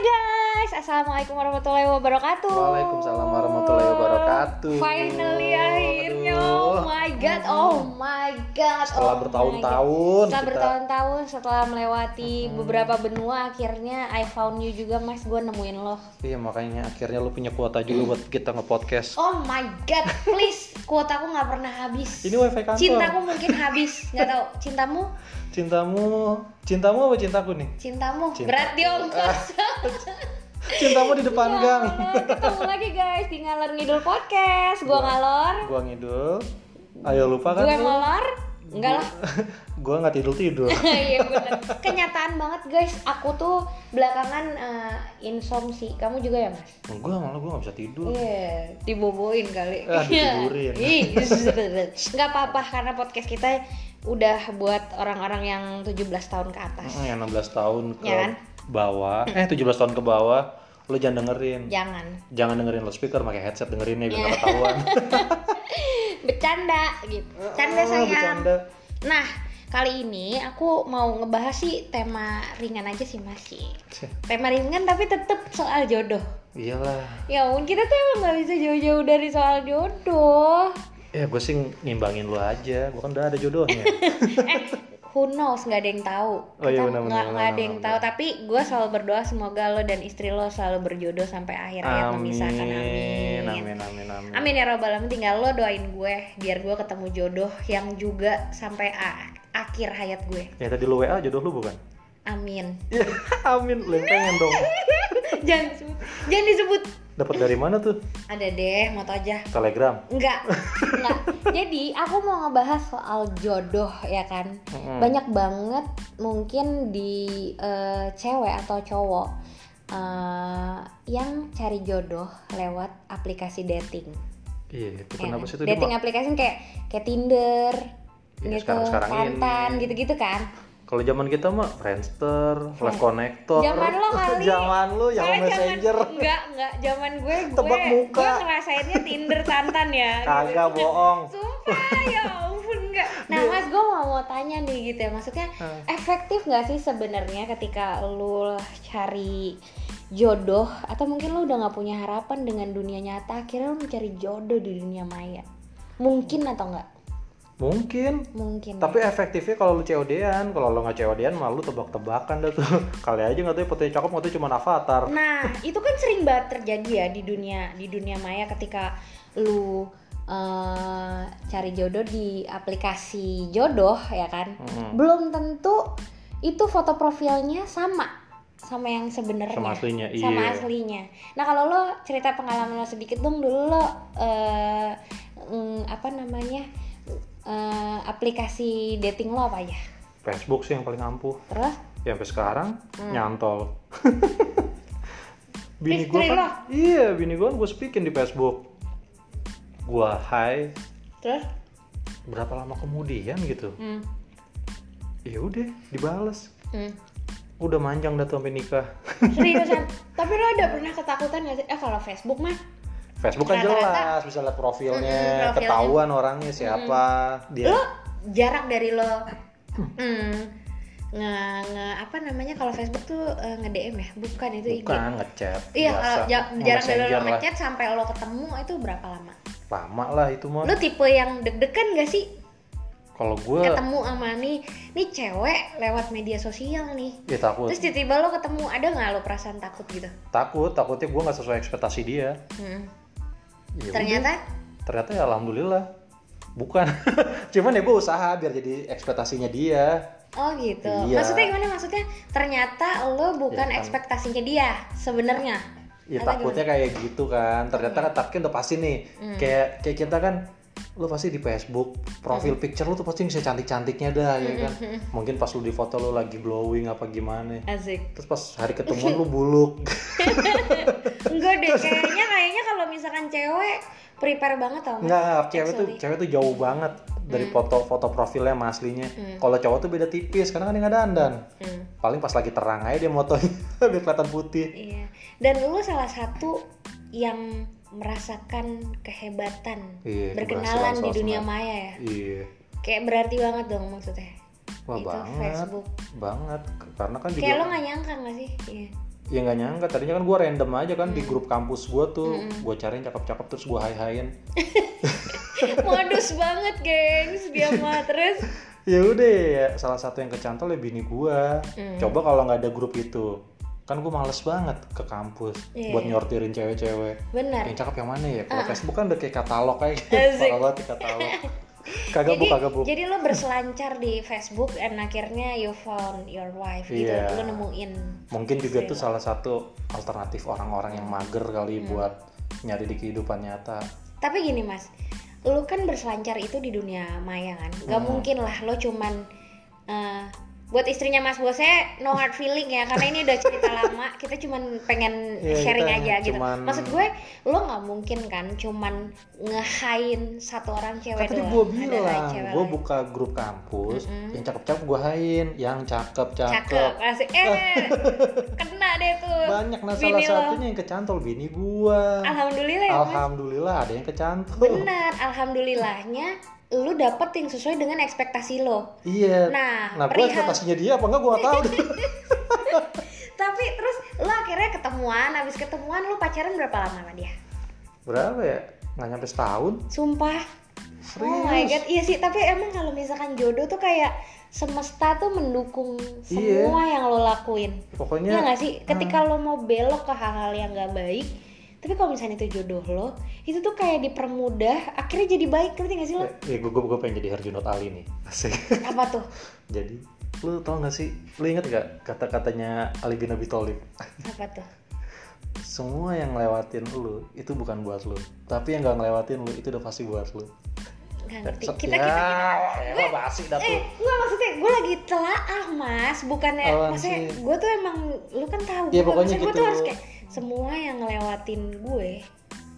guys, assalamualaikum warahmatullahi wabarakatuh. Waalaikumsalam warahmatullahi wabarakatuh. Finally akhirnya, oh my god, oh my god. Setelah oh bertahun-tahun. Setelah kita- bertahun-tahun, setelah melewati beberapa benua, akhirnya I found you juga mas, gue nemuin lo. Iya makanya akhirnya lu punya kuota juga buat kita nge-podcast. Oh my god, please, kuotaku nggak pernah habis. Ini wifi kantor. Cintaku mungkin habis, nggak tahu. Cintamu? Cintamu, cintamu apa cintaku nih? Cintamu Cinta. berat di ongkos. Cintamu di depan gang. Ya, ketemu lagi guys di Ngalor Ngidul Podcast. Gua ngalor, Gua ngidul. Ayo lupa kan? gue lu? Enggak lah. Gua nggak tidur tidur. Iya bener. Kenyataan banget guys. Aku tuh belakangan eh, insomsi. Kamu juga ya mas? Gua malah gua nggak bisa tidur. Iya, diboboin kali. Ah, ditidurin. Ih, nggak apa-apa karena podcast kita udah buat orang-orang yang 17 tahun ke atas. Mm, Yang 16 tahun ke Ya kan? bawah, eh 17 tahun ke bawah, lu jangan dengerin. Jangan Jangan dengerin loudspeaker pakai headset dengerinnya biar Iya. nggak ketahuan. Bercanda gitu. Ah, sayang. bercanda. Nah, kali ini aku mau ngebahas sih tema ringan aja sih masih. Tema ringan tapi tetep soal jodoh. Iyalah. Ya ampun, kita tuh emang gak bisa jauh-jauh dari soal jodoh. Ya gue sih ngimbangin lu aja, gue kan udah ada jodohnya. eh, who knows, gak ada yang tahu. Oh iya, Kita nggak benar, nggak ada yang tahu. Tapi gue selalu berdoa semoga lo dan istri lo selalu berjodoh sampai akhir hayat memisahkan. Amin. amin, amin, amin. Amin ya robbal alamin. Tinggal lo doain gue biar gue ketemu jodoh yang juga sampai akhir hayat gue. Ya tadi lu WA jodoh lu bukan? Amin. Iya, amin. Yang pengen dong. jangan. Jangan disebut. Dapat dari mana tuh? Ada deh, mau tau aja. Telegram. Enggak, enggak. Jadi aku mau ngebahas soal jodoh ya kan. Mm-mm. Banyak banget mungkin di eh, cewek atau cowok eh, yang cari jodoh lewat aplikasi dating. Iya, itu ya kenapa kan? sih itu dating aplikasi kayak kayak Tinder, Iya, gitu, sekarang-sekarang Tantan, ini. gitu-gitu kan. Kalau zaman kita mah Friendster, Live Connector. Zaman lo kali. zaman lu yang Soalnya Messenger. Zaman, enggak, enggak. Zaman gue, gue, Tebak muka. gue ngerasainnya Tinder Tantan ya. gitu. Kagak bohong. Sumpah ya ampun enggak. Nah mas gue mau mau tanya nih gitu ya maksudnya Hmm. efektif nggak sih sebenarnya ketika lu cari jodoh atau mungkin lu udah nggak punya harapan dengan dunia nyata akhirnya lu mencari jodoh di dunia maya mungkin atau enggak Mungkin. mungkin Tapi efektifnya kalau lu COD-an, kalau lu nggak COD-an malah lu tebak-tebakan dah tuh. Kali aja nggak tahu fotonya cakep, tahu cuma avatar. Nah, itu kan sering banget terjadi ya di dunia di dunia maya ketika lu eh, cari jodoh di aplikasi jodoh ya kan. Mm-mm. Belum tentu itu foto profilnya sama sama yang sebenarnya. Sama aslinya, Sama iya. aslinya. Nah, kalau lo cerita pengalaman lo sedikit dong dulu lo eh, mm, apa namanya? Eh, aplikasi dating lo apa aja? Facebook sih yang paling ampuh. Terus Ya sampai sekarang Hmm. nyantol. bini gue kan, lo? iya bini gue kan gue speakin di Facebook. Gua hai, terus berapa lama kemudian gitu. hmm, Ya udah, dibales. hmm. Udah manjang dah tuh sampai nikah. Seriusan? Tapi lo ada pernah ketakutan gak sih? Eh kalau Facebook mah Facebook kan Rata-rata. jelas, bisa lihat profilnya, Mm-mm, profilnya. ketahuan orangnya siapa, dia. lo jarak dari lo hmm, nge, nge apa namanya kalau Facebook tuh eh, nge DM ya? Bukan itu IG. Bukan ngechat. Iya, Nge- jarak dari lo ngechat sampai lo ketemu itu berapa lama? Lama lah itu mah. Lo tipe yang deg-degan gak sih Kalau gue, ketemu sama nih nih cewek lewat media sosial nih? ya takut. Terus tiba-tiba lo ketemu ada nggak lo perasaan takut gitu? Takut, takutnya gue nggak sesuai ekspektasi dia. Hmm. Ya Ternyata udah, ternyata ya alhamdulillah. Bukan. Cuman ya gue usaha biar jadi ekspektasinya dia. Oh gitu. Iya. Maksudnya gimana? Maksudnya ternyata lo bukan Ya kan. ekspektasinya dia sebenarnya. Ya Atau takutnya kayak gitu kan. Ternyata kan takutnya udah pasti nih. Hmm. Kayak kayak kita kan lu pasti di Facebook profil Hmm. picture lu tuh pasti bisa cantik-cantiknya dah ya kan. Mungkin pas lu di foto lu lagi glowing apa gimana. Asik. Terus pas hari ketemuan lu buluk. Enggak deh, kayaknya kayaknya kalau misalkan cewek prepare banget tau enggak, cewek tuh cewek tuh jauh banget dari Hmm. foto foto profilnya sama aslinya. Kalau cowok tuh beda tipis karena kan dia nggak dandan. Hmm, Paling pas lagi terang aja dia motonya biar kelihatan putih. iya. Dan lu salah satu yang merasakan kehebatan Iya, berkenalan di dunia maya ya. Iya. Kayak berarti banget dong maksudnya. Wah Itu banget, Facebook. banget. Karena kan juga Kayak lo gak nyangka gak sih? Iya. ya nggak nyangka tadinya kan gue random aja kan Hmm. di grup kampus gue tuh gue cariin cakep-cakep terus gue hai-hain modus banget gengs dia mah terus ya udah ya salah satu yang kecantol ya bini gue Hmm. coba kalau nggak ada grup itu kan gue males banget ke kampus Iya. buat nyortirin cewek-cewek. Benar. Yang cakep yang mana ya? Kalau Facebook kan udah kayak katalog kayak gitu banget di katalog. Kagak bu jadi kagak bu. jadi lo berselancar di Facebook dan akhirnya you found your wife gitu. Iya. lo nemuin mungkin juga tuh salah satu alternatif orang-orang yang mager kali Hmm. buat nyari di kehidupan nyata. Tapi gini mas. Lu kan berselancar itu di dunia maya kan? Nggak Hmm. mungkin lah lo cuman eh, buat istrinya mas bosnya no hard feeling ya karena ini udah cerita lama kita cuman pengen Iya, sharing kita aja gitu. cuman- maksud gue lo nggak mungkin kan cuman ngehain satu orang cewek kan tadi gue bilang gue buka grup kampus yang cakep-cakep gue hain yang cakep-cakep. Cakep asik. Eh kena deh tuh. Banyak nah salah lo. satunya yang kecantol bini gue alhamdulillah ya mas. Alhamdulillah ada yang kecantol. Benar alhamdulillahnya lu dapet yang sesuai dengan ekspektasi lo. Iya. Nah, nah perihal- ekspektasinya dia apa enggak gue gak tahu. Deh tapi terus lo akhirnya ketemuan habis ketemuan lu pacaran berapa lama sama dia? Berapa ya? Nggak nyampe setahun. Sumpah. Oh my Serius? god. Iya sih tapi emang kalau misalkan jodoh tuh kayak semesta tuh mendukung Iya. semua yang lo lakuin. Pokoknya Iya gak sih? Ketika lo mau belok ke hal-hal yang gak baik tapi kalau misalnya itu jodoh lo itu tuh kayak dipermudah akhirnya jadi baik ngerti gak sih lo? Ya gue gue pengen jadi Herjunot Ali nih. Asik. Apa tuh? Jadi lu tau gak sih lu inget gak kata-katanya Ali bin Abi Thalib? Apa tuh? Semua yang ngelewatin lu itu bukan buat lu. Tapi yang gak ngelewatin lu itu udah pasti buat lu. Gak ngerti. Set- kita ya, kita elah basi dah tuh. Eh, enggak maksudnya gue lagi telaah mas, bukannya Apaan maksudnya gue tuh emang lu kan tahu. Ya, gue, pokoknya gue gitu. tuh harus kayak semua yang ngelewatin gue,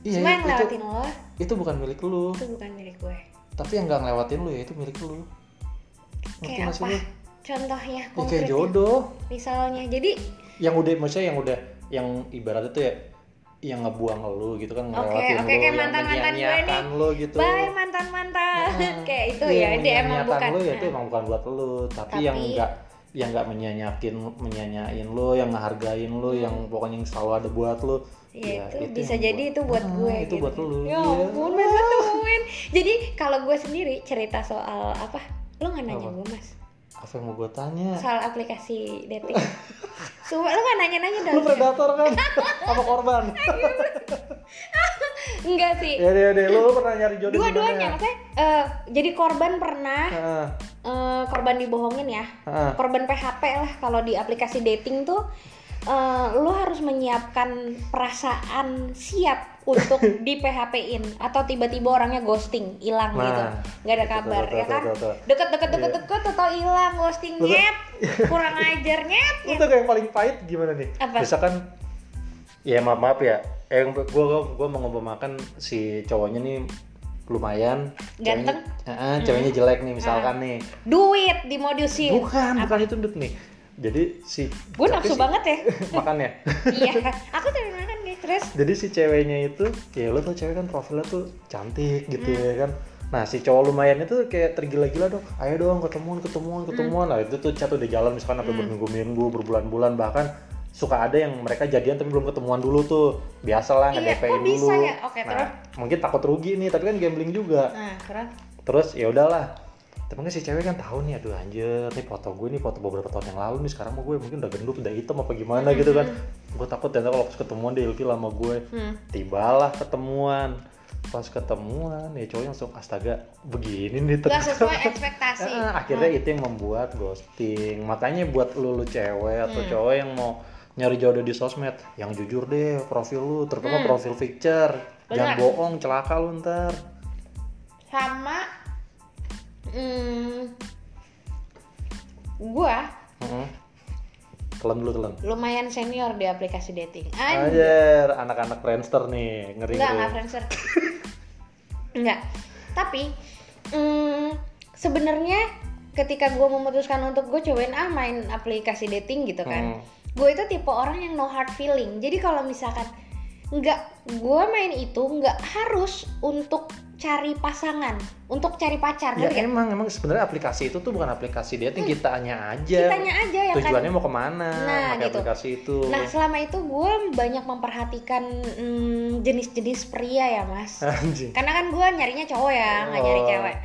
Iya, semua yang itu- ngelewatin lo itu bukan milik lu. itu bukan milik gue. tapi yang gak ngelewatin lu ya itu milik lu. Ngerti Kayak gak apa? lu? Contohnya ya, kayak jodoh. Misalnya, jadi yang udah maksudnya yang udah yang ibaratnya tuh ya yang ngebuang lu gitu kan ngelewatin oke, lu kayak yang mantan-mantan gue menyia-nyiakan lu gitu. Bye mantan mantan, kayak itu Iya, ya, yang dia emang bukan. lu ya itu Nah, emang bukan buat lu tapi, Tapi- yang enggak yang enggak menyanyakin menyanyain lu yang ngehargain lu yang pokoknya yang selalu ada buat lu Iya ya, itu, bisa yang jadi itu buat Ah, gue itu gitu. buat lu Ya iya. ampun, banget nemuin. Jadi kalau gue sendiri cerita soal apa? Lo nggak nanya Apa? gue mas? apa yang mau gue tanya soal aplikasi dating. Sumpah lo gak nanya-nanya dong. lu predator kan apa korban Enggak sih. ya deh deh lu, lu pernah nyari jodoh Dua-duanya maksudnya eh, jadi korban pernah Ah, eh, korban dibohongin ya. ah. Korban PHP lah kalau di aplikasi dating tuh eh, lo harus menyiapkan perasaan siap untuk di PHP-in atau tiba-tiba orangnya ghosting, hilang Nah, gitu. nggak ada kabar betul, ya kan? betul, betul. Deket deket deket Iya. atau hilang ghosting nyet. Kurang ajar nyet. Tuh yang paling pahit gimana nih? Apa? Misalkan ya maaf maaf ya, eh gua gua, gua mau ngumpamakan si cowoknya nih lumayan Ganteng? ceweknya, eh, ceweknya jelek nih misalkan nih Duit dimodusin. bukan bukan itu Dut, nih jadi si Gue nafsu si- banget ya. makannya iya. Aku sering makan guys. Terus jadi si ceweknya itu ya lo tau cewek kan profilnya tuh cantik gitu Hmm. ya kan nah si cowok lumayan itu kayak tergila-gila dong ayo dong ketemuan ketemuan ketemuan Hmm. nah itu tuh chat udah jalan misalkan sampai berminggu-minggu berbulan-bulan bahkan suka ada yang mereka jadian tapi belum ketemuan dulu tuh biasa lah Iya, bisa dulu ya? Oke, nah terus? mungkin takut rugi nih tapi kan gambling juga nah, terus terus ya udahlah tapi kan si cewek kan tahu nih aduh anjir nih foto gue nih foto beberapa tahun yang lalu nih sekarang mau gue mungkin udah gendut udah hitam apa gimana gitu kan gue takut ternyata kalau pas ketemuan dia ilfil sama gue Hmm. tibalah ketemuan pas ketemuan ya cowoknya langsung astaga begini nih Gak ternyata." sesuai ekspektasi. Akhirnya itu yang membuat ghosting makanya buat lu, lu cewek Hmm. atau cowok yang mau nyari jodoh di sosmed yang jujur deh profil lu terutama profil picture jangan Hmm. Benar. bohong celaka lu ntar Sama hmm, gua Heeh. telan dulu telan lumayan senior di aplikasi dating. Anjir. Anak-anak Friendster nih, ngeri Enggak, enggak Friendster. enggak. Tapi mm, sebenarnya ketika gue memutuskan untuk gue cobain ah main aplikasi dating gitu kan. Hmm. Gue itu tipe orang yang no hard feeling. Jadi kalau misalkan nggak gue main itu nggak harus untuk cari pasangan untuk cari pacar Ya nggak? emang emang sebenarnya aplikasi itu tuh bukan aplikasi dating kitanya aja. kitanya aja ya kan Tujuannya mau ke mana? Nah, pakai gitu. aplikasi itu. Nah selama itu gue banyak memperhatikan mm, jenis-jenis pria ya mas Anjing. Karena kan gue nyarinya cowok ya, nggak nyari Oh. cewek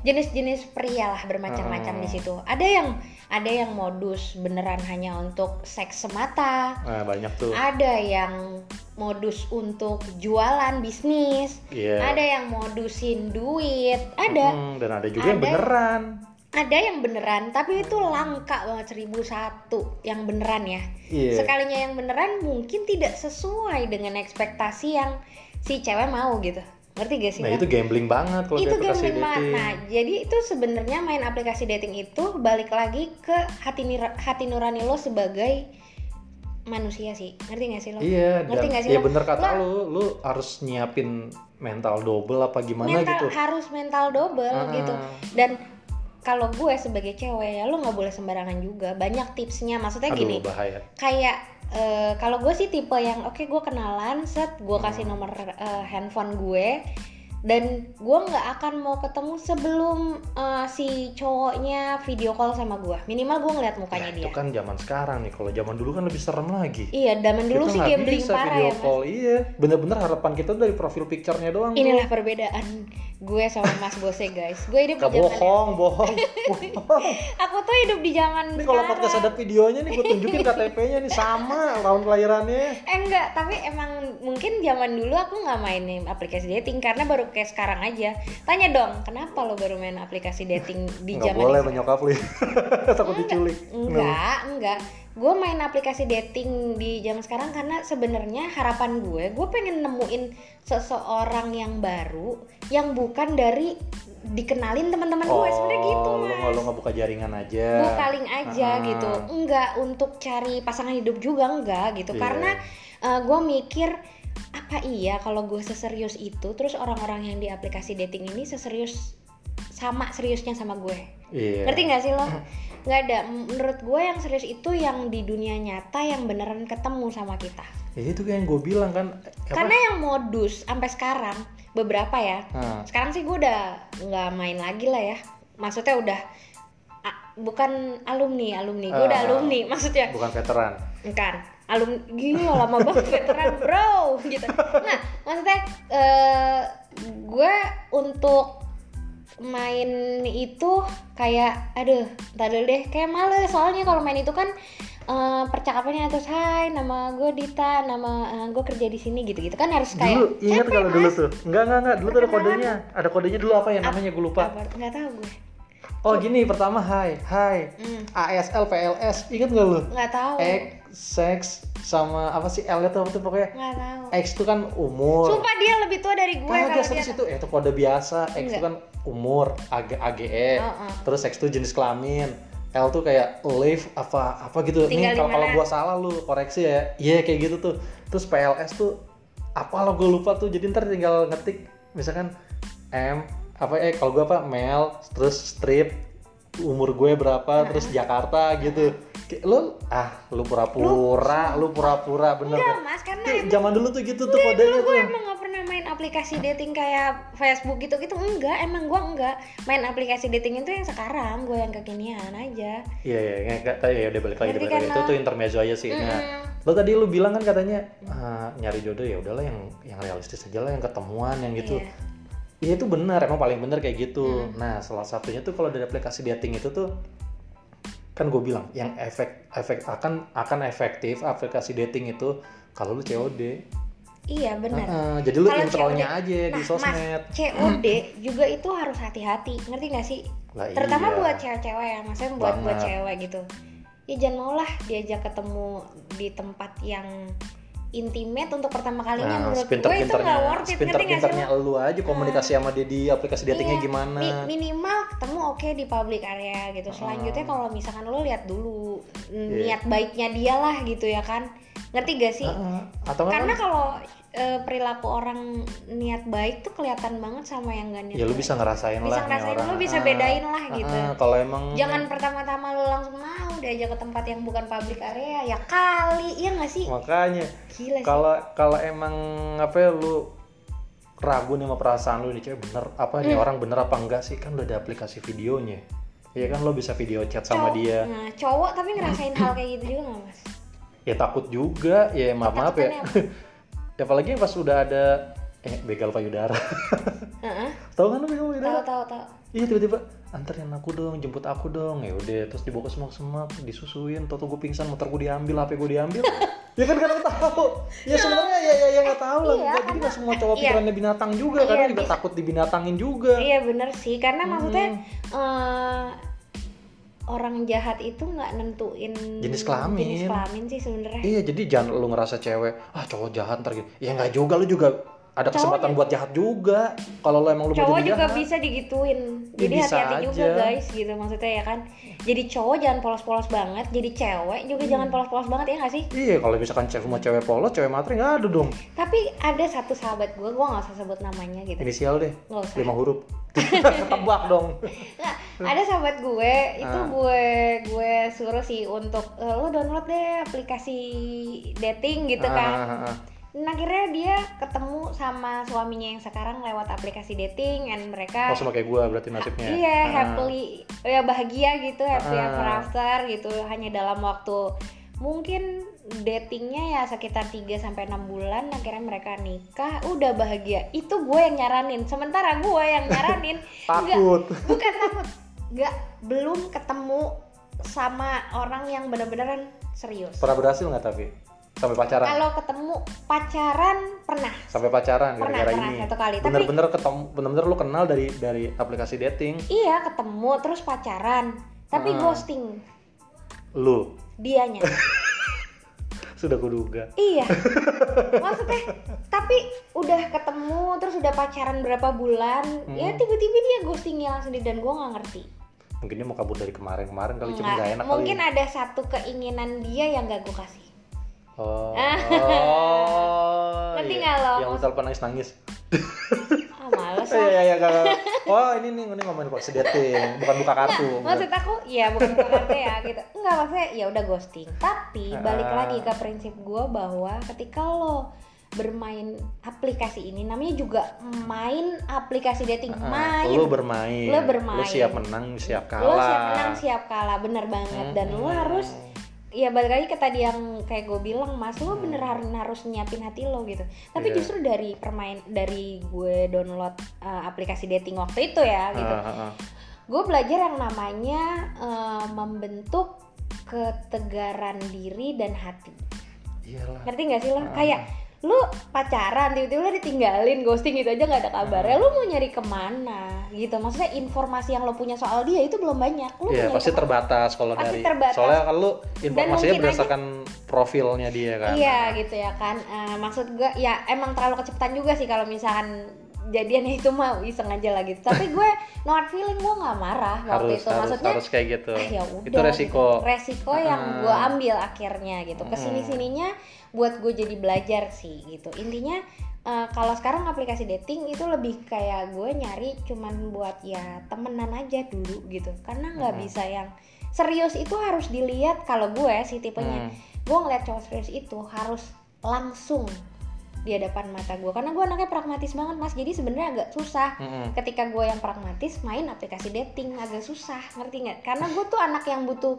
Jenis-jenis pria lah bermacam-macam Hmm. di situ Ada yang ada yang modus beneran hanya untuk seks semata Nah, banyak tuh. Ada yang modus untuk jualan bisnis Iya. Ada yang modusin duit Ada Mm, dan ada juga yang Ada. beneran. ada yang beneran tapi itu langka banget seribu satu yang beneran ya Iya. sekalinya yang beneran mungkin tidak sesuai dengan ekspektasi yang si cewek mau gitu ngerti gak sih Nah, Lo? itu gambling banget kalau itu aplikasi gambling banget dating. nah jadi itu sebenarnya main aplikasi dating itu balik lagi ke hati nira- hati nurani lo sebagai manusia sih ngerti gak sih lo Iya, Ngerti dan nggak sih ya lo? bener kata Lo- lu, lu harus nyiapin mental double apa gimana mental gitu. harus mental double Ah. gitu dan kalau gue sebagai cewek ya lo nggak boleh sembarangan juga banyak tipsnya maksudnya Aduh, gini bahaya. kayak eh, kalau gue sih tipe yang oke gue kenalan set gue Hmm. kasih nomor eh, handphone gue dan gue nggak akan mau ketemu sebelum eh, si cowoknya video call sama gue minimal gue ngeliat mukanya Ya, dia itu kan zaman sekarang nih. Kalau zaman dulu kan lebih serem lagi. iya zaman dulu Kita sih gambling bisa parah video ya mas call. Iya, bener-bener harapan kita tuh dari profil picture-nya doang. tuh. inilah perbedaan gue sama mas bose guys gue hidup Gak di zaman bohong, bohong, bohong. aku tuh hidup di zaman Ini kalau podcast ada videonya nih, gue tunjukin KTP-nya nih sama tahun kelahirannya. Eh enggak, tapi emang mungkin zaman dulu aku nggak mainin aplikasi dating karena baru kayak sekarang aja. Tanya dong, kenapa lo baru main aplikasi dating di Nggak zaman boleh menyokap lu. Takut diculik. Enggak, enggak. Gue main aplikasi dating di zaman sekarang karena sebenarnya harapan gue, gue pengen nemuin seseorang yang baru yang bukan dari dikenalin teman-teman gue sebenarnya gitu Oh, lu mas. nggak lu nggak buka jaringan aja. bukaling aja Ah. gitu enggak untuk cari pasangan hidup juga enggak gitu Iya. karena gue mikir apa iya kalau gue seserius itu terus orang-orang yang di aplikasi dating ini seserius sama seriusnya sama gue Iya. ngerti nggak sih lo nggak ada menurut gue yang serius itu yang di dunia nyata yang beneran ketemu sama kita Ya itu kayak yang gue bilang kan. Apa? karena yang modus sampai sekarang beberapa ya Nah, sekarang sih gue udah nggak main lagi lah ya maksudnya udah bukan alumni alumni gue udah Ah. alumni maksudnya bukan veteran. kan alumni gila lama banget veteran bro gitu. Nah maksudnya eh gue untuk main itu kayak aduh dulu deh kayak males. Soalnya kalau main itu kan eh, percakapannya terus hai nama gue Dita nama eh, gue kerja di sini gitu gitu kan harus kayak dulu ingat kalau dulu Mas. tuh? Enggak enggak enggak dulu tuh ada kodenya. Ada kodenya dulu apa ya namanya? Gue lupa. Apa? nggak tahu gue oh gini pertama hai hai Hmm. ASL PLS ingat nggak lu? Nggak tahu. X seks sama apa sih? L itu apa tuh pokoknya? Nggak tahu. X itu kan umur. Sumpah dia lebih tua dari gue Kagak kalau serius dia itu. Eh, itu kode biasa. X itu Enggak. kan umur AG, AGE Oh, oh. terus X itu jenis kelamin. L tuh kayak live apa apa gitu. Tinggal nih kalau kalau gua salah lu koreksi ya. Iya kayak gitu tuh. Terus PLS tuh apa lo gue lupa tuh. Jadi ntar tinggal ngetik misalkan M apa eh kalau gua apa Mel terus strip umur gue berapa terus Jakarta gitu Kayak, lu ah lu pura-pura lu pura-pura bener enggak kan mas karena Kayak emang zaman dulu tuh gitu tuh kodenya gue tuh emang gak pernah main aplikasi dating kayak Facebook gitu gitu enggak emang gue enggak main aplikasi dating itu yang sekarang gue yang kekinian aja Iya iya nggak nggak tahu ya udah balik lagi balik lagi itu lo? tuh intermezzo aja sih. Nah, Mm-mm. lo tadi lo bilang kan katanya ah, nyari jodoh ya udahlah yang yang realistis aja lah yang ketemuan yang gitu. Iya. Iya itu benar emang paling benar kayak gitu. Nah salah satunya tuh kalau dari aplikasi dating itu tuh kan gue bilang yang efek efek akan akan efektif aplikasi dating itu kalau lu COD. iya benar Heeh, jadi lu Kalau intronya COD aja di nah sosmed. mas COD juga itu harus hati-hati ngerti gak sih Lah terutama iya. buat cewek-cewek ya maksudnya buat buat Banget. cewek gitu ya jangan mau lah diajak ketemu di tempat yang intimate untuk pertama kalinya Nah, menurut gue itu nggak worth it gak pinter-pinternya lo? lu aja komunikasi sama dia di aplikasi datingnya Iya, gimana. mi- minimal ketemu oke di public area gitu. Selanjutnya kalau misalkan lo lihat dulu Iya. niat baiknya dia lah gitu ya kan. ngerti gak sih Heeh. atau karena kan kalau eh, perilaku orang niat baik tuh kelihatan banget sama yang gak niat ya lu baik. bisa ngerasain bisa lah nih ngerasain orang. lu bisa Ah, bedain lah ah, gitu. ah, kalau emang jangan pertama-tama lu langsung mau diajak ke tempat yang bukan public area. Ya kali iya gak sih? Makanya gila sih. kalau kalau emang apa ya lu ragu nih sama perasaan lu nih cewek bener apa Hmm. nih orang bener apa enggak sih? Kan udah ada aplikasi videonya. Iya kan lo bisa video chat sama Cowok- dia. nah, cowok tapi ngerasain hal kayak gitu juga gak mas? Ya takut juga. Ya maaf maaf ya. Ya apalagi pas udah ada eh begal payudara. Heeh. tahu kan lo begal tahu payudara tahu tahu iya tiba-tiba anterin aku dong jemput aku dong. Ya udah terus dibawa ke semak-semak disusuin tau gue pingsan motor gue diambil hp gue diambil. Ya kan kadang tahu ya sebenarnya ya ya ya nggak tahu lah. Iya, jadi nggak semua cowok iya. pikirannya binatang juga. Iya, kadang juga takut dibinatangin juga. Iya bener sih. Karena maksudnya Hmm. Orang jahat itu nggak nentuin Jenis kelamin. jenis kelamin sih sebenarnya iya jadi jangan lu ngerasa cewek ah cowok jahat ntar gitu ya nggak juga lu juga ada Cowok kesempatan juga- buat jahat juga. Kalau lo emang mau cowok jadi juga jahat bisa digituin. Ya, jadi hati-hati juga guys gitu maksudnya ya kan? Jadi cowok jangan polos-polos banget jadi cewek juga Hmm. jangan polos-polos banget ya nggak sih? Iya kalau misalkan cewek semua cewek polos cewek matre nggak ada dong. Tapi ada satu sahabat gue gue nggak usah sebut namanya gitu. Inisial deh nggak usah. lima huruf. Tebak dong. Nggak, ada sahabat gue itu Ah. gue gue suruh sih untuk "Eh, lo download deh aplikasi dating gitu kan. Ah, ah, ah. Nah akhirnya dia ketemu sama suaminya yang sekarang lewat aplikasi dating and mereka oh sama kayak gue berarti nasibnya. Iya Ah. happily ya bahagia gitu happy Ah. ever after gitu. Hanya dalam waktu mungkin datingnya ya sekitar 3 sampai 6 bulan akhirnya mereka nikah udah bahagia. Itu gue yang nyaranin. Sementara gue yang nyaranin takut. bukan takut. Nggak belum ketemu sama orang yang bener-beneran serius. Pernah berhasil nggak tapi sampai pacaran kalau ketemu pacaran pernah sampai pacaran Pernah, gara-gara pernah ini satu kali. Tapi- bener-bener ketemu bener-bener lu kenal dari dari aplikasi dating Iya ketemu terus pacaran tapi Ah. ghosting lu dianya. sudah kuduga iya. Maksudnya tapi udah ketemu terus udah pacaran berapa bulan ya Hmm. tiba-tiba dia ghostingnya langsung di- dan gue nggak ngerti. mungkin dia mau kabur dari kemarin-kemarin kali cuma nggak enak mungkin kali ada satu keinginan dia yang gak gue kasih. Oh, oh Ngerti iya. lo? yang telepon nangis-nangis Ah males iya lah. iya iya nggak. oh ini nih ini ngomongin kok dating bukan buka kartu Maksud aku ya bukan berarti ya gitu. Enggak maksudnya ya udah ghosting. Tapi balik Ah. lagi ke prinsip gue bahwa ketika lo bermain aplikasi ini namanya juga main aplikasi dating Ah, main lu bermain Lu bermain. lu siap menang siap kalah lo siap menang siap kalah bener banget dan lo Mm-mm. harus ya balik lagi ke tadi yang kayak gue bilang mas lo Hmm. bener harus harus nyiapin hati lo gitu tapi Iya. justru dari permain dari gue download uh, aplikasi dating waktu itu ya gitu Ah, ah, ah. gue belajar yang namanya uh, membentuk ketegaran diri dan hati iyalah ngerti gak sih lo Ah. kayak lu pacaran tiba-tiba lu ditinggalin ghosting gitu aja nggak ada kabarnya. Lu mau nyari ke mana gitu? Maksudnya informasi yang lo punya soal dia itu belum banyak. Lu nyari pasti ke mana? terbatas kalau dari terbatas. soalnya kan lu informasinya mungkin aja- berdasarkan profilnya dia kan. Iya gitu ya kan. Eh, maksud gue ya emang terlalu kecepatan juga sih kalau misalkan jadiannya itu mau iseng aja lah gitu. Tapi gue no hard feeling gue nggak marah waktu harus itu. maksudnya harus kayak gitu. ah ya udah itu resiko. gitu. resiko yang Ah. gue ambil akhirnya gitu. Ke sini sininya buat gue jadi belajar sih gitu. Intinya eh, kalau sekarang aplikasi dating itu lebih kayak gue nyari cuman buat ya temenan aja dulu gitu. Karena nggak Hmm. bisa yang serius itu harus dilihat kalau gue sih tipenya. Hmm. gue ngeliat cowok serius itu harus langsung di hadapan mata gue. Karena gue anaknya pragmatis banget mas. Jadi sebenarnya agak susah Mm-mm. ketika gue yang pragmatis main aplikasi dating agak susah. Ngerti nggak? Karena gue tuh anak yang butuh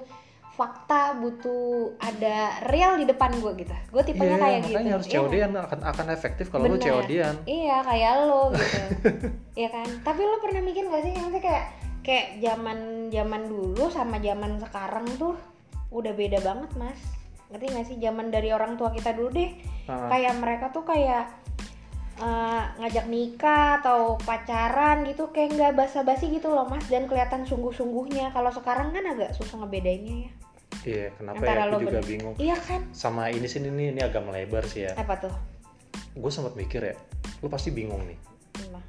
fakta butuh ada real di depan gue gitu. Gue tipenya Iya, kayak makanya gitu. harus Iya. COD-an akan akan efektif kalau lu. COD-an iya kayak lo gitu. Iya kan? Tapi lo pernah mikir gak sih yang kayak kayak zaman zaman dulu sama zaman sekarang tuh udah beda banget mas? Ngerti gak sih? Zaman dari orang tua kita dulu deh. Kayak mereka tuh kayak eh, ngajak nikah atau pacaran gitu kayak nggak basa-basi gitu loh mas. Dan kelihatan sungguh-sungguhnya. Kalau sekarang kan agak susah ngebedainnya ya iya kenapa Antara ya? aku juga bener- bingung. Iya kan? Sama ini sih ini ini agak melebar sih ya. Apa tuh? Gue sempat mikir ya lu pasti bingung nih. Apa?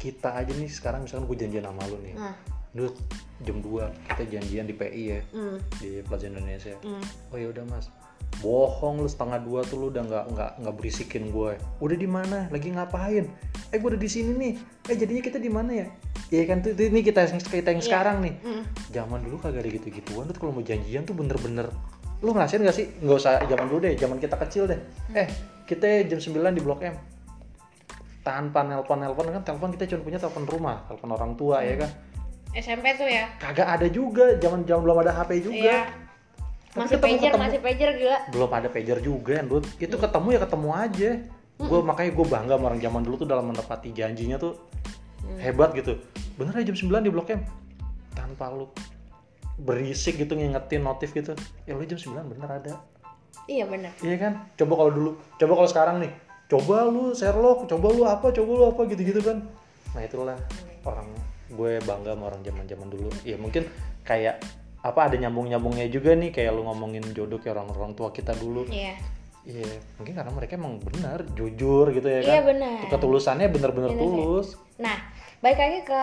kita aja nih sekarang misalkan gue janjian sama lu nih. Nah. Duh, jam 2 kita janjian di PI ya hmm, di Plaza Indonesia. Hmm. oh ya udah mas bohong lu setengah dua tuh lu udah nggak nggak nggak berisikin gue udah di mana? Lagi ngapain? Eh gue udah di sini nih. Eh jadinya kita di mana ya? Iya kan? Tuh ini kita yang kita yang Iya. sekarang nih. Mm. zaman dulu kagak ada gitu-gituan. Tuh kalau mau janjian tuh bener-bener lu ngerasain gak sih? Nggak usah zaman dulu deh zaman kita kecil deh. Eh kita jam 9 di blok M. Tanpa nelpon nelpon kan telepon kita cuma punya telepon rumah telepon orang tua ya kan? SMP tuh ya. Kagak ada juga. Zaman zaman belum ada HP juga. Iya. Masih ketemu- pager, ketemu- masih pager gila. belum ada pager juga Dut. itu ketemu ya ketemu aja. Gue makanya gue bangga sama orang zaman dulu tuh dalam menepati janjinya tuh hebat gitu. Bener aja jam 9 di blok M. Tanpa lu berisik gitu ngingetin notif gitu. Ya lu jam 9 bener ada. Iya bener. iya kan? Coba kalau dulu coba kalau sekarang nih. Coba lu Sherlock coba lu apa coba lu apa gitu-gitu kan. Nah itulah orang gue bangga sama orang zaman zaman dulu. Ya mungkin kayak apa ada nyambung nyambungnya juga nih kayak lu ngomongin jodoh kayak orang orang tua kita dulu Iya. Iya, mungkin karena mereka emang benar, jujur gitu ya kan. Iya, benar. Ketulusannya Bener sih. tulus. Nah, balik lagi ke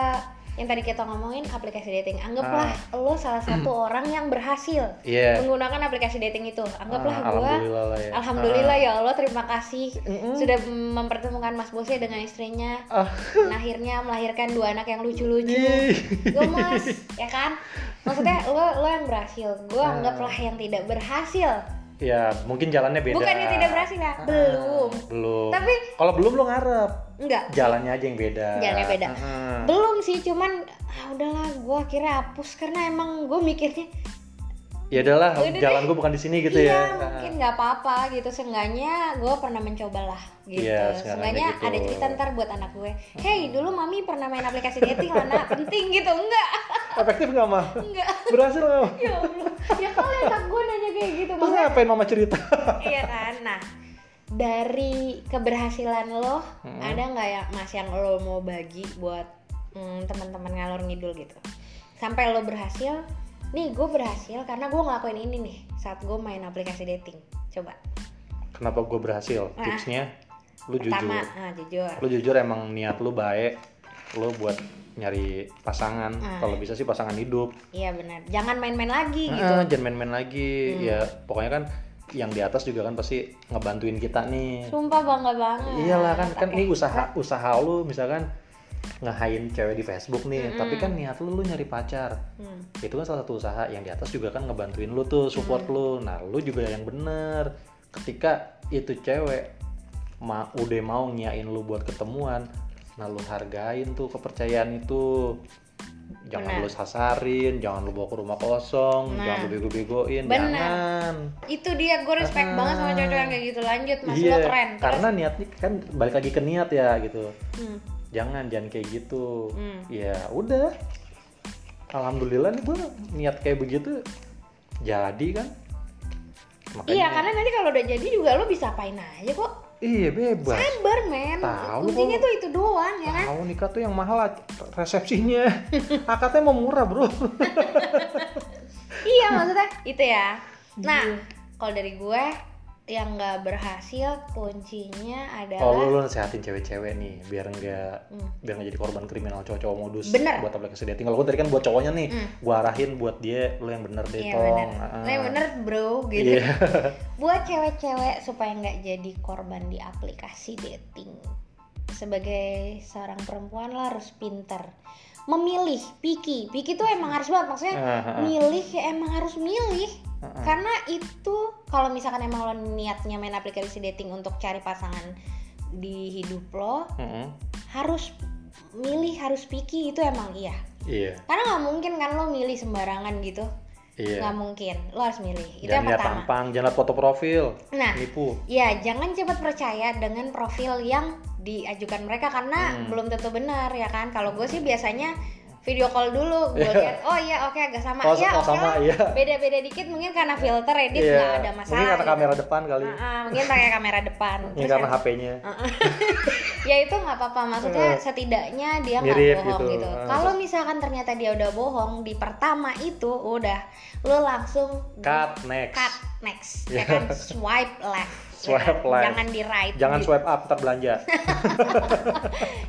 yang tadi kita ngomongin aplikasi dating. Anggaplah lo salah satu orang yang berhasil Ah. Iya. menggunakan aplikasi dating itu. Anggaplah Ah, gua alhamdulillah lah ya. Alhamdulillah ya Allah, terima kasih Mm-mm. sudah mempertemukan Mas Bose dengan istrinya. Ah. Dan akhirnya melahirkan dua anak yang lucu-lucu. Ih. Gemes, ya kan? Maksudnya lo lo yang berhasil, gue Ah. anggaplah yang tidak berhasil. Ya, mungkin jalannya beda. Bukannya tidak berhasil ya? Ah, Belum. Belum. Tapi- kalau belum lo ngarep, Enggak, jalannya aja yang beda. Jalannya beda. Ah. belum sih, cuman ah, udahlah gue akhirnya hapus karena emang gue mikirnya Ya udahlah, jalan gue bukan di sini gitu iya ya. mungkin nggak apa-apa gitu seenggaknya gue pernah mencoba lah gitu Iya, sekarang seenggaknya gitu. ada cerita ntar buat anak gue hey dulu mami pernah main aplikasi dating lah nak penting gitu enggak Efektif nggak mah? enggak Berhasil nggak ya Allah ya kali anak gue nanya kayak gitu Terus ngapain mama cerita? iya kan nah dari keberhasilan lo Hmm. ada nggak ya mas yang lo mau bagi buat mm, teman-teman ngalor ngidul gitu sampai lo berhasil nih gue berhasil karena gue ngelakuin ini nih saat gue main aplikasi dating coba Kenapa gue berhasil? Ah. Tipsnya, lu pertama jujur. ah jujur Lu jujur emang niat lu baik. Lu buat nyari pasangan. Ah. Kalau bisa sih pasangan hidup. iya benar jangan main-main lagi gitu Ah, jangan main-main lagi Hmm. ya pokoknya kan yang di atas juga kan pasti ngebantuin kita nih. Sumpah bangga banget. Iyalah kan kan ini usaha usaha lu misalkan ngehain cewek di Facebook nih tapi kan niat lu lu nyari pacar. Hmm. itu kan salah satu usaha yang di atas juga kan ngebantuin lu tuh support lu. Nah lu juga yang bener. Ketika itu cewek ma udah mau ngiain lu buat ketemuan nah lu hargain tuh kepercayaan itu jangan Benar. lu sasarin jangan lu bawa ke rumah kosong Nah. jangan lu bego-begoin jangan itu dia gue respect Ah. banget sama cowok yang kayak gitu lanjut mas iya lo keren Terus, karena niatnya kan balik lagi ke niat ya gitu hmm. jangan jangan kayak gitu Hmm. ya udah alhamdulillah nih gue niat kayak begitu jadi kan makanya iya karena nanti kalau udah jadi juga lo bisa apain aja kok iya bebas. Sabar men. Tahu kuncinya tuh itu doang ya kan? Tahu nikah tuh yang mahal resepsinya. Akadnya mau murah bro. Iya maksudnya itu ya. Nah Iya. kalau dari gue yang nggak berhasil kuncinya oh adalah lu, lu nasehatin cewek-cewek nih biar enggak Hmm. biar nggak jadi korban kriminal cowok-cowok modus Bener. buat aplikasi dating kalau gue tadi kan buat cowoknya nih Hmm. gue arahin buat dia lu yang bener deh Iya tong bener, Ah. Nah, bener bro gitu. Iya. Buat cewek-cewek supaya nggak jadi korban di aplikasi dating. Sebagai seorang perempuan lo harus pinter memilih, picky. Picky tuh emang harus banget maksudnya ah, ah. milih ya emang harus milih. Ah, ah. Karena itu kalau misalkan emang lo niatnya main aplikasi dating untuk cari pasangan di hidup lo, Mm-mm. harus milih, harus picky itu emang iya. iya Karena nggak mungkin kan lo milih sembarangan gitu. iya nggak mungkin lo harus milih itu jangan yang pertama tampang jangan lihat foto profil nah nipu ya jangan cepat percaya dengan profil yang diajukan mereka karena Hmm. belum tentu benar ya kan? Kalau gue sih biasanya video call dulu gue lihat oh iya oke agak sama. Oh, ya oh, oke sama, iya. beda-beda dikit mungkin karena filter edit Iya. nggak ada masalah mungkin karena gitu. kamera depan kali. Ah, ah, mungkin pakai kamera depan. Ini Terus karena HP-nya ya itu nggak apa-apa maksudnya setidaknya dia nggak bohong gitu. gitu, Ah, kalau misalkan ternyata dia udah bohong di pertama itu udah lo langsung cut next. Cut next. Ya Iya. kan? Swipe left ya? Swipe left. jangan di right Jangan gitu. swipe up ntar belanja.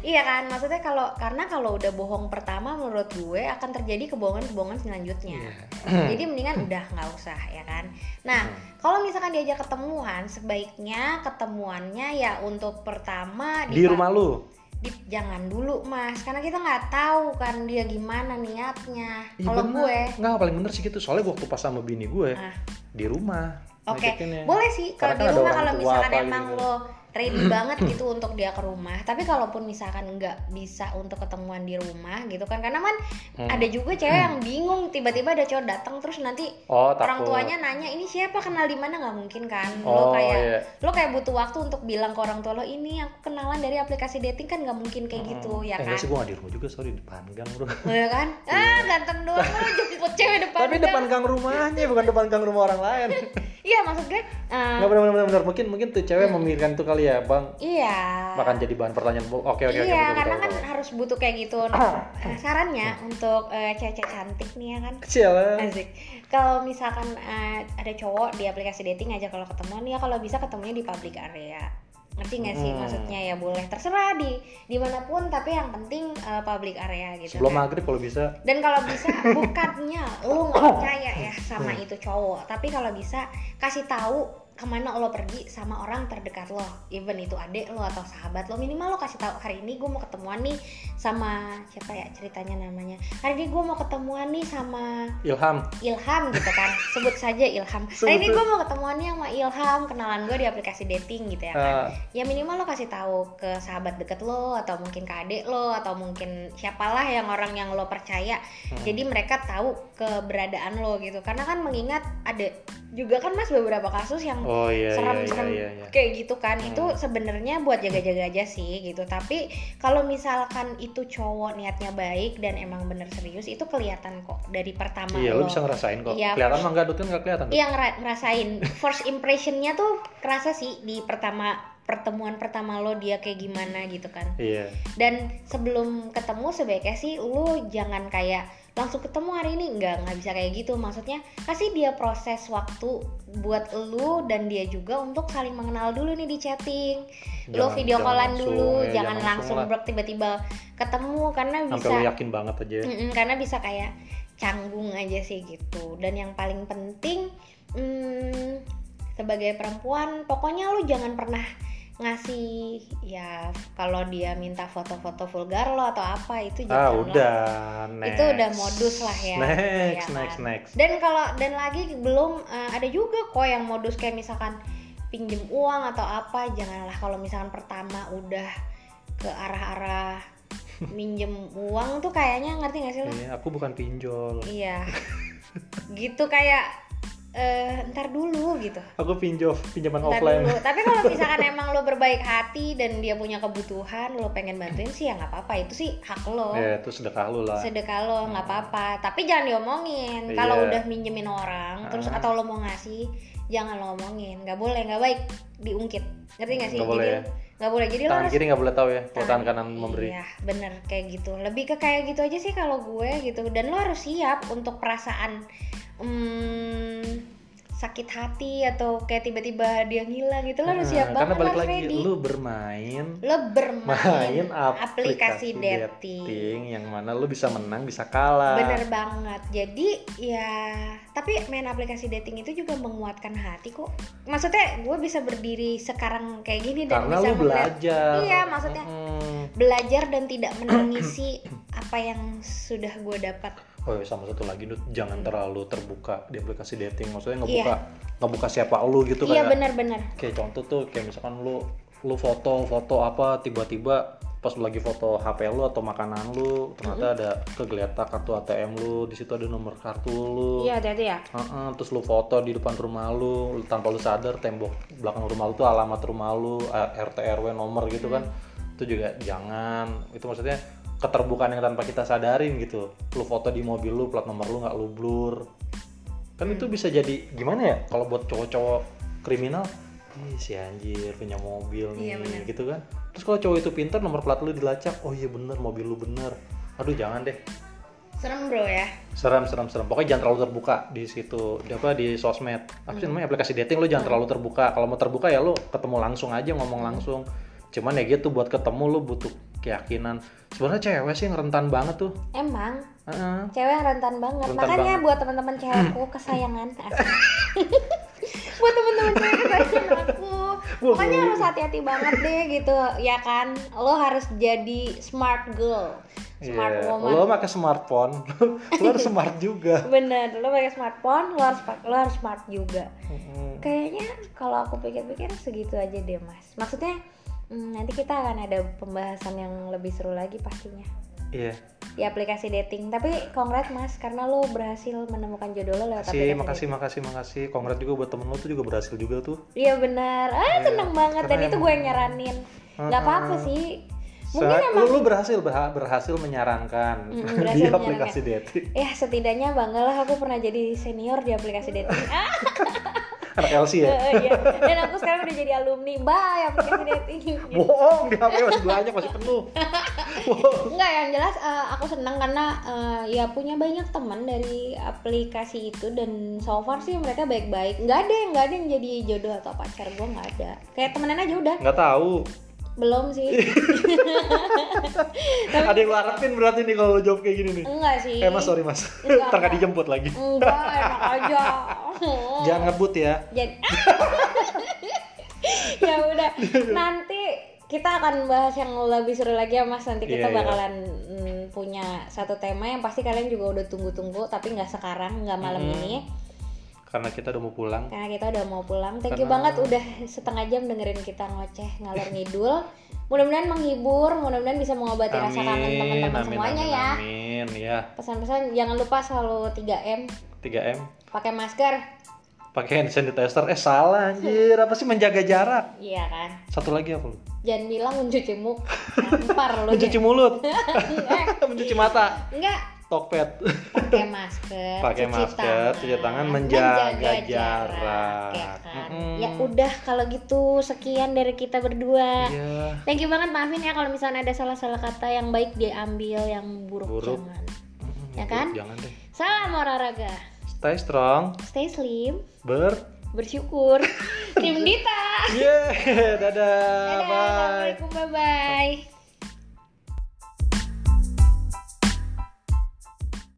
iya kan maksudnya kalau karena kalau udah bohong pertama menurut gue akan terjadi kebohongan-kebohongan selanjutnya Iya. jadi mendingan udah nggak usah ya kan nah Hmm. kalau misalkan diajak ketemuan sebaiknya ketemuannya ya untuk pertama Di rumah lu. di- jangan dulu mas karena kita nggak tahu kan dia gimana niatnya Iya kalau gue Nggak, paling bener sih gitu. Soalnya waktu pas sama bini gue ah, di rumah. Oke, ngajakinnya. boleh sih kalau di kan rumah kalau misalkan emang gitu. lo ready banget gitu untuk dia ke rumah. Tapi kalaupun misalkan nggak bisa untuk ketemuan di rumah gitu kan, karena kan Hmm. ada juga cewek yang bingung tiba-tiba ada cowok datang terus nanti Oh, orang tuanya nanya ini siapa kenal di mana nggak mungkin kan? lo Oh, kayak iya. lo kayak butuh waktu untuk bilang ke orang tua lo ini aku kenalan dari aplikasi dating kan nggak mungkin kayak gitu ya eh, kan? sih gua nggak di rumah juga, sorry di depan gang bro. Ya kan? Ah ganteng doang lo jemput cewek depan. Tapi gang. depan gang rumahnya, bukan depan gang rumah orang lain. Iya maksud gue. eh, Nggak bener mungkin mungkin tuh cewek memikirkan itu kali ya, bang. iya. Bahkan jadi bahan pertanyaan. Oke oke oke. iya, betul, karena betul, kan betul. harus butuh kayak gitu. Nah, eh, sarannya untuk eh, cewek-cewek cantik nih ya kan. Kecil lah. Asik. Kalau misalkan eh, ada cowok di aplikasi dating aja kalau ketemuan ya kalau bisa ketemunya di public area. Ngerti nggak sih Hmm. maksudnya ya boleh terserah di di mana pun tapi yang penting eh, public area gitu. Sebelum kan. maghrib kalau bisa. Dan kalau bisa bukannya lu nggak percaya ya sama itu cowok, tapi kalau bisa kasih tahu ke mana lo pergi sama orang terdekat lo, even itu adik lo atau sahabat lo, minimal lo kasih tahu hari ini gue mau ketemuan nih sama siapa ya ceritanya namanya, hari ini gue mau ketemuan nih sama Ilham. Ilham gitu kan, sebut saja Ilham. Hari ini gue mau ketemuan nih sama Ilham, kenalan gue di aplikasi dating gitu ya kan. Ah, ya minimal lo kasih tahu ke sahabat deket lo atau mungkin ke adik lo atau mungkin siapalah yang orang yang lo percaya. Hmm. jadi mereka tahu keberadaan lo gitu. Karena kan mengingat ada juga kan mas beberapa kasus yang oh iya iya serem-serem iya iya. kayak gitu kan Hmm. itu sebenarnya buat jaga-jaga aja sih gitu tapi kalau misalkan itu cowok niatnya baik dan emang bener serius itu kelihatan kok dari pertama Iya, lo bisa ngerasain kok. Iya. Kelihatan mah enggak Dut, kan enggak kelihatan. Iya ngera- ngerasain first impressionnya tuh kerasa sih di pertama pertemuan pertama lo dia kayak gimana gitu kan Iya. dan sebelum ketemu sebaiknya sih lu jangan kayak langsung ketemu hari ini. Nggak nggak bisa kayak gitu. Maksudnya kasih dia proses waktu buat lu dan dia juga untuk saling mengenal dulu nih di chatting. Lo Jangan- video jangan callan dulu ya, jangan jangan langsung langsung tiba-tiba ketemu karena bisa lu yakin banget aja. Mm-mm, karena bisa kayak canggung aja sih gitu. Dan yang paling penting hmm, sebagai perempuan pokoknya lu jangan pernah ngasih ya kalau dia minta foto-foto vulgar lo atau apa itu Ah, jangan udah. Next. Itu udah modus lah ya. Next, Ya kan? next, next. dan kalau dan lagi belum eh, ada juga kok yang modus kayak misalkan pinjem uang atau apa janganlah kalau misalkan pertama udah ke arah-arah minjem uang tuh kayaknya ngerti gak sih lo? Iya, aku bukan pinjol. Iya. gitu kayak eh ntar dulu gitu. Aku pinjol, pinjaman Ntar offline. dulu. Tapi kalau misalkan emang lo berbaik hati dan dia punya kebutuhan, lo pengen bantuin sih ya nggak apa-apa. Itu sih hak lo. Ya, itu sedekah lu lah. Sedekah lo nggak apa-apa. Tapi jangan diomongin. Kalau Iya. udah minjemin orang, terus Ah. atau lo mau ngasih, jangan lo omongin. Nggak boleh, nggak baik diungkit. Ngerti nggak sih? Nggak boleh Jadi ya? nggak boleh. Jadi lo Tangan harus kiri nggak boleh tahu ya, kalau Tangan- tangan kanan memberi. Iya, bener kayak gitu. Lebih ke kayak gitu aja sih kalau gue gitu. Dan lo harus siap untuk perasaan hmm, sakit hati atau kayak tiba-tiba dia ngilang gitu. Lo harus Nah, siap karena banget, balik harus lagi, ready. lu bermain Lo bermain main aplikasi aplikasi dating. dating yang mana lu bisa menang bisa kalah. Bener banget. Jadi ya, tapi main aplikasi dating itu juga menguatkan hati kok. Maksudnya gue bisa berdiri sekarang kayak gini dan Karena bisa lu belajar. Iya, maksudnya Mm-mm. belajar dan tidak menangisi apa yang sudah gue dapat. Oh ya sama satu lagi Dut, jangan terlalu terbuka di aplikasi dating. Maksudnya Iya. ngebuka ngebuka siapa lu gitu Iya kayak benar-benar. kayak contoh tuh kayak misalkan lu lu foto foto apa tiba-tiba pas lu lagi foto HP lu atau makanan lu ternyata ada kegeletak kartu ATM lu di situ ada nomor kartu lu Iya hati-hati ya. Heeh, terus lu foto di depan rumah lu tanpa lu sadar tembok belakang rumah lu tuh alamat rumah lu RT RW nomor gitu kan itu juga jangan itu maksudnya keterbukaan yang tanpa kita sadarin gitu. Lu foto di mobil lu plat nomor lu nggak lu blur. Kan itu bisa jadi gimana ya kalau buat cowok-cowok kriminal Ih, si anjir punya mobil nih Iya, bener. gitu kan. Terus kalau cowok itu pintar nomor plat lu dilacak oh iya bener mobil lu bener. Aduh jangan deh. Serem bro ya. Serem serem serem. Pokoknya jangan terlalu terbuka di situ di apa di sosmed. Apa sih namanya aplikasi dating lo jangan terlalu terbuka. Kalau mau terbuka ya lo ketemu langsung aja ngomong langsung cuman ya gitu buat ketemu lo butuh keyakinan. Sebenarnya cewek sih rentan banget tuh. Emang? Heeh. cewek yang rentan banget. Rentan makanya banget. buat teman-teman cewekku kesayangan. Buat teman-teman cewek kesayangan aku pokoknya harus hati-hati banget deh gitu. Ya kan? Lo harus jadi smart girl. Smart Iya, woman. Lo pakai smartphone. Lo harus smart juga. Bener. Lo pakai smartphone lo harus lo harus smart juga. Mm-mm. kayaknya kalau aku pikir-pikir segitu aja deh mas. Maksudnya hmm, nanti kita akan ada pembahasan yang lebih seru lagi pastinya. Iya. Di aplikasi dating. Tapi kongrat mas karena lo berhasil menemukan jodoh lo lewat makasih aplikasi makasih makasih makasih. Kongrat juga buat temen lo tuh juga berhasil juga tuh. Iya benar. Ah seneng banget. Dan itu gue yang nyaranin. Nggak apa-apa sih. Mungkin emang lu, lu berhasil berha- berhasil menyarankan di berhasil aplikasi dating. Ya setidaknya banggalah aku pernah jadi senior di aplikasi dating. Anak LC ya iya. Dan aku sekarang udah jadi alumni. Bye aplikasi dating. bohong di HP masih banyak masih penuh. Enggak yang jelas eh, aku senang karena eh, ya punya banyak teman dari aplikasi itu dan so far sih mereka baik-baik. Nggak ada yang nggak ada yang jadi jodoh atau pacar gue nggak ada. Kayak temenan aja udah. nggak tahu Belum sih. ada yang lu harapin berarti nih kalau jawab kayak gini nih Enggak sih. eh mas sorry mas Enggak, ntar dijemput lagi Enggak, enak aja. jangan ngebut ya Jadi ya udah nanti kita akan bahas yang lebih seru lagi ya mas nanti kita Iya, iya. bakalan mm, punya satu tema yang pasti kalian juga udah tunggu-tunggu tapi nggak sekarang nggak malam Mm-mm. ini karena kita udah mau pulang. Karena kita udah mau pulang. Thank you Karena- banget udah setengah jam dengerin kita ngoceh ngalor ngidul. Mudah-mudahan menghibur mudah-mudahan bisa mengobati rasa kangen teman-teman semuanya amin, ya. amin ya pesan-pesan jangan lupa selalu 3M 3M pakai masker. Pakai hand sanitizer. Eh salah anjir. Apa sih menjaga jarak? Iya kan. Satu lagi apa lu? Jangan bilang mencuci muka nampar lo mencuci mulut. Enggak mencuci mata. Enggak Tokped. Pakai masker Pakai masker, cuci tangan, menjaga jarak. ya kan. Mm-mm. ya udah kalau gitu sekian dari kita berdua. Iya. Thank you banget maafin ya kalau misalnya ada salah-salah kata yang baik diambil yang buruk, Buruk. jangan. Mm-mm, Ya kan? jangan deh. Salam olahraga. Stay strong. Stay slim. Ber. Bersyukur. Tim Dita. Yeah dadah, Dadah, bye. assalamualaikum bye bye